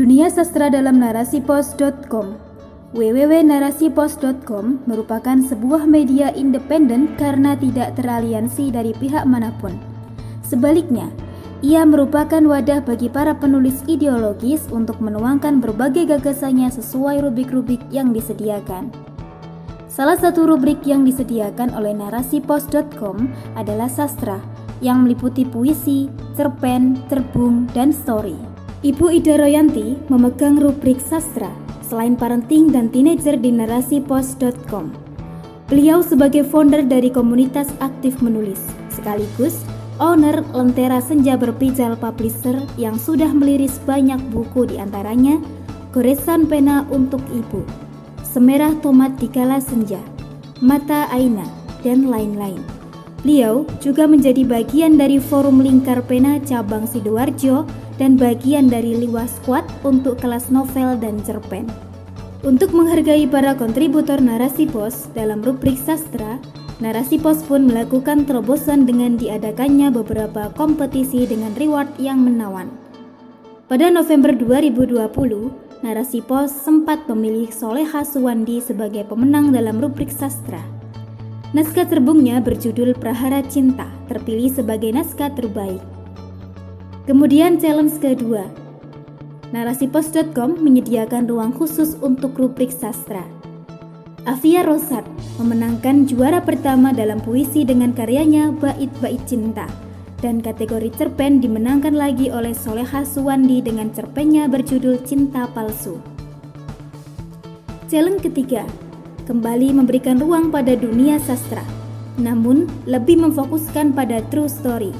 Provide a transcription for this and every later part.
Dunia Sastra dalam narasipos.com www.narasipos.com merupakan sebuah media independen karena tidak teraliansi dari pihak mana pun. Sebaliknya, ia merupakan wadah bagi para penulis ideologis untuk menuangkan berbagai gagasannya sesuai rubrik-rubrik yang disediakan. Salah satu rubrik yang disediakan oleh narasipos.com adalah sastra, yang meliputi puisi, cerpen, terbung, dan story. Ibu Ida Royanti memegang rubrik sastra selain parenting dan teenager di narasipos.com. Beliau sebagai founder dari komunitas aktif menulis, sekaligus owner Lentera Senja Berpijal Publisher yang sudah meliris banyak buku di antaranya Goresan Pena Untuk Ibu, Semerah Tomat di Kala Senja, Mata Aina, dan lain-lain. Beliau juga menjadi bagian dari Forum Lingkar Pena Cabang Sidoarjo dan bagian dari Liwa Squad untuk kelas novel dan cerpen. Untuk menghargai para kontributor narasi pos dalam rubrik sastra, narasi pos pun melakukan terobosan dengan diadakannya beberapa kompetisi dengan reward yang menawan. Pada November 2020, narasi pos sempat memilih Soleha Suwandi sebagai pemenang dalam rubrik sastra. Naskah terbungnya berjudul Prahara Cinta, terpilih sebagai naskah terbaik. Kemudian challenge kedua. Narasipos.com menyediakan ruang khusus untuk rubrik sastra. Afia Rosat memenangkan juara pertama dalam puisi dengan karyanya Bait-Bait Cinta dan kategori cerpen dimenangkan lagi oleh Soleha Suwandi dengan cerpennya berjudul Cinta Palsu. Challenge ketiga, kembali memberikan ruang pada dunia sastra, namun lebih memfokuskan pada true story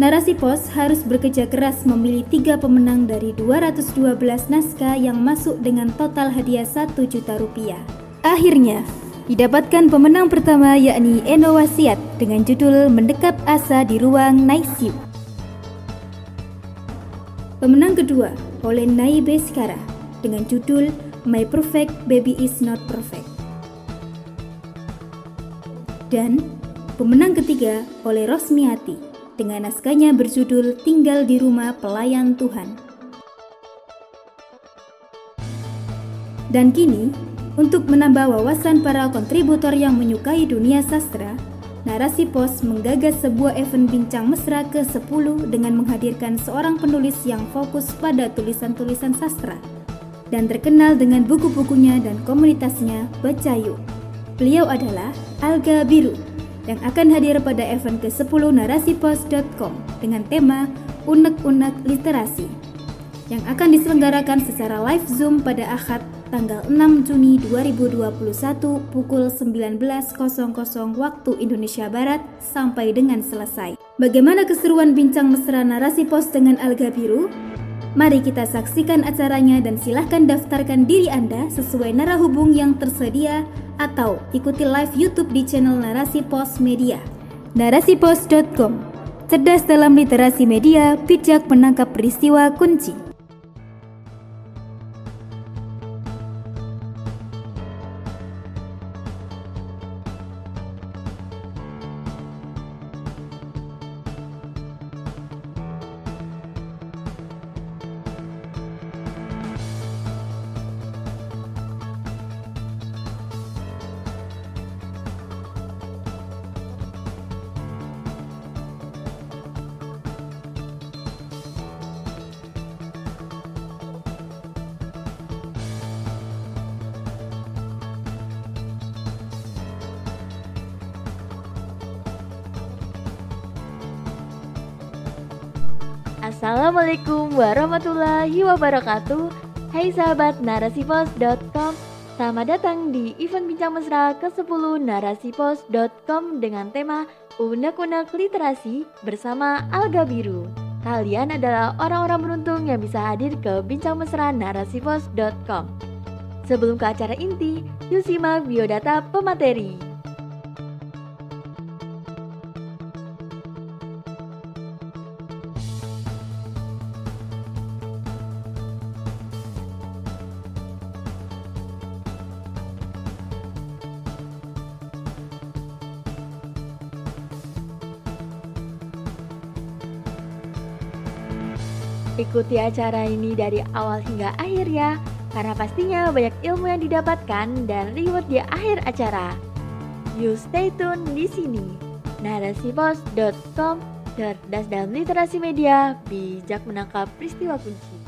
Narasi Pos harus bekerja keras memilih tiga pemenang dari 212 naskah yang masuk dengan total hadiah 1 juta rupiah. Akhirnya, didapatkan pemenang pertama yakni Eno Wasiat dengan judul Mendekap Asa di Ruang Naisiu. Pemenang kedua oleh Naibe Skara dengan judul My Perfect Baby Is Not Perfect. Dan pemenang ketiga oleh Rosmiati dengan naskahnya berjudul Tinggal di Rumah Pelayan Tuhan. Dan kini, untuk menambah wawasan para kontributor yang menyukai dunia sastra, Narasi Pos menggagas sebuah event bincang mesra ke-10 dengan menghadirkan seorang penulis yang fokus pada tulisan-tulisan sastra dan terkenal dengan buku-bukunya dan komunitasnya Baca Yuk. Beliau adalah Alga Biru, yang akan hadir pada event ke-10 narasipos.com dengan tema Unek-Unek Literasi yang akan diselenggarakan secara live Zoom pada Ahad tanggal 6 Juni 2021 pukul 19.00 waktu Indonesia Barat sampai dengan selesai. Bagaimana keseruan bincang mesra narasi pos dengan Alga Biru? Mari kita saksikan acaranya dan silahkan daftarkan diri Anda sesuai narah hubung yang tersedia atau ikuti live YouTube di channel Narasi Pos Media. Narasipos.com Cerdas dalam literasi media, bijak menangkap peristiwa kunci. Assalamualaikum warahmatullahi wabarakatuh. Hai sahabat narasipos.com Selamat datang di event Bincang Mesra ke-10 narasipos.com dengan tema Unek-unek literasi bersama Alga Biru. Kalian adalah orang-orang beruntung yang bisa hadir ke Bincang Mesra narasipos.com Sebelum ke acara inti, yuk simak biodata pemateri Ikuti acara ini dari awal hingga akhir ya, karena pastinya banyak ilmu yang didapatkan dan reward di akhir acara. You stay tune di sini. Narasipos.com cerdas dalam literasi media, bijak menangkap peristiwa kunci.